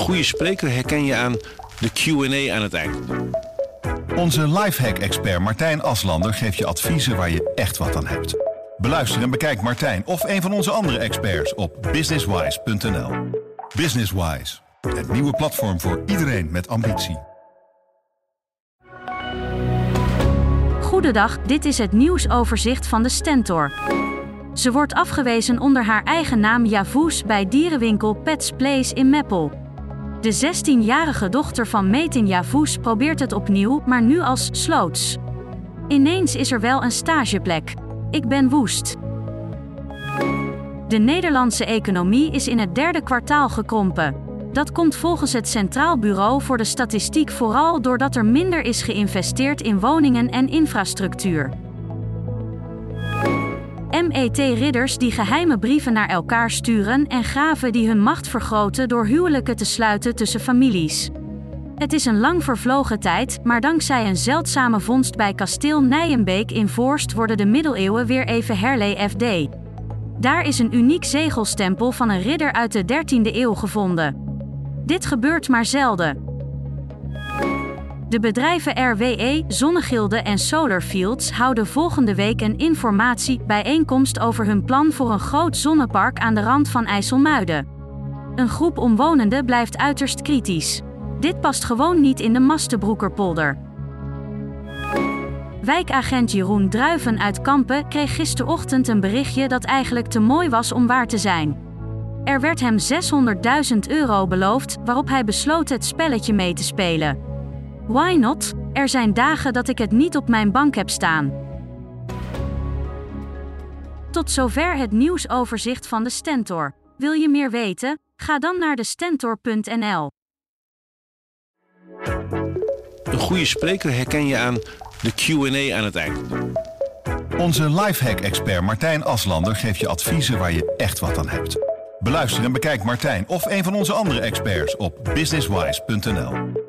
goede spreker herken je aan de QA aan het eind. Onze lifehack-expert Martijn Aslander geeft je adviezen waar je echt wat aan hebt. Beluister en bekijk Martijn of een van onze andere experts op businesswise.nl. Businesswise, het nieuwe platform voor iedereen met ambitie. Goedendag, dit is het nieuwsoverzicht van de Stentor. Ze wordt afgewezen onder haar eigen naam Javoes bij dierenwinkel Pets Place in Meppel. De 16-jarige dochter van Metin Javoes probeert het opnieuw, maar nu als sloots. Ineens is er wel een stageplek. Ik ben woest. De Nederlandse economie is in het derde kwartaal gekrompen. Dat komt volgens het Centraal Bureau voor de Statistiek vooral doordat er minder is geïnvesteerd in woningen en infrastructuur. MET-ridders die geheime brieven naar elkaar sturen en graven die hun macht vergroten door huwelijken te sluiten tussen families. Het is een lang vervlogen tijd, maar dankzij een zeldzame vondst bij kasteel Nijenbeek in Voorst worden de middeleeuwen weer even herleefd. Daar is een uniek zegelstempel van een ridder uit de 13e eeuw gevonden. Dit gebeurt maar zelden. De bedrijven RWE, Zonnegilde en Solarfields houden volgende week een informatiebijeenkomst over hun plan voor een groot zonnepark aan de rand van IJsselmuiden. Een groep omwonenden blijft uiterst kritisch. Dit past gewoon niet in de Mastenbroekerpolder. Wijkagent Jeroen Druiven uit Kampen kreeg gisterochtend een berichtje dat eigenlijk te mooi was om waar te zijn. Er werd hem 600.000 euro beloofd, waarop hij besloot het spelletje mee te spelen. Why not? Er zijn dagen dat ik het niet op mijn bank heb staan. Tot zover het nieuwsoverzicht van de Stentor. Wil je meer weten? Ga dan naar de stentor.nl. Een goede spreker herken je aan de QA aan het eind. Onze lifehack-expert Martijn Aslander geeft je adviezen waar je echt wat aan hebt. Beluister en bekijk Martijn of een van onze andere experts op businesswise.nl.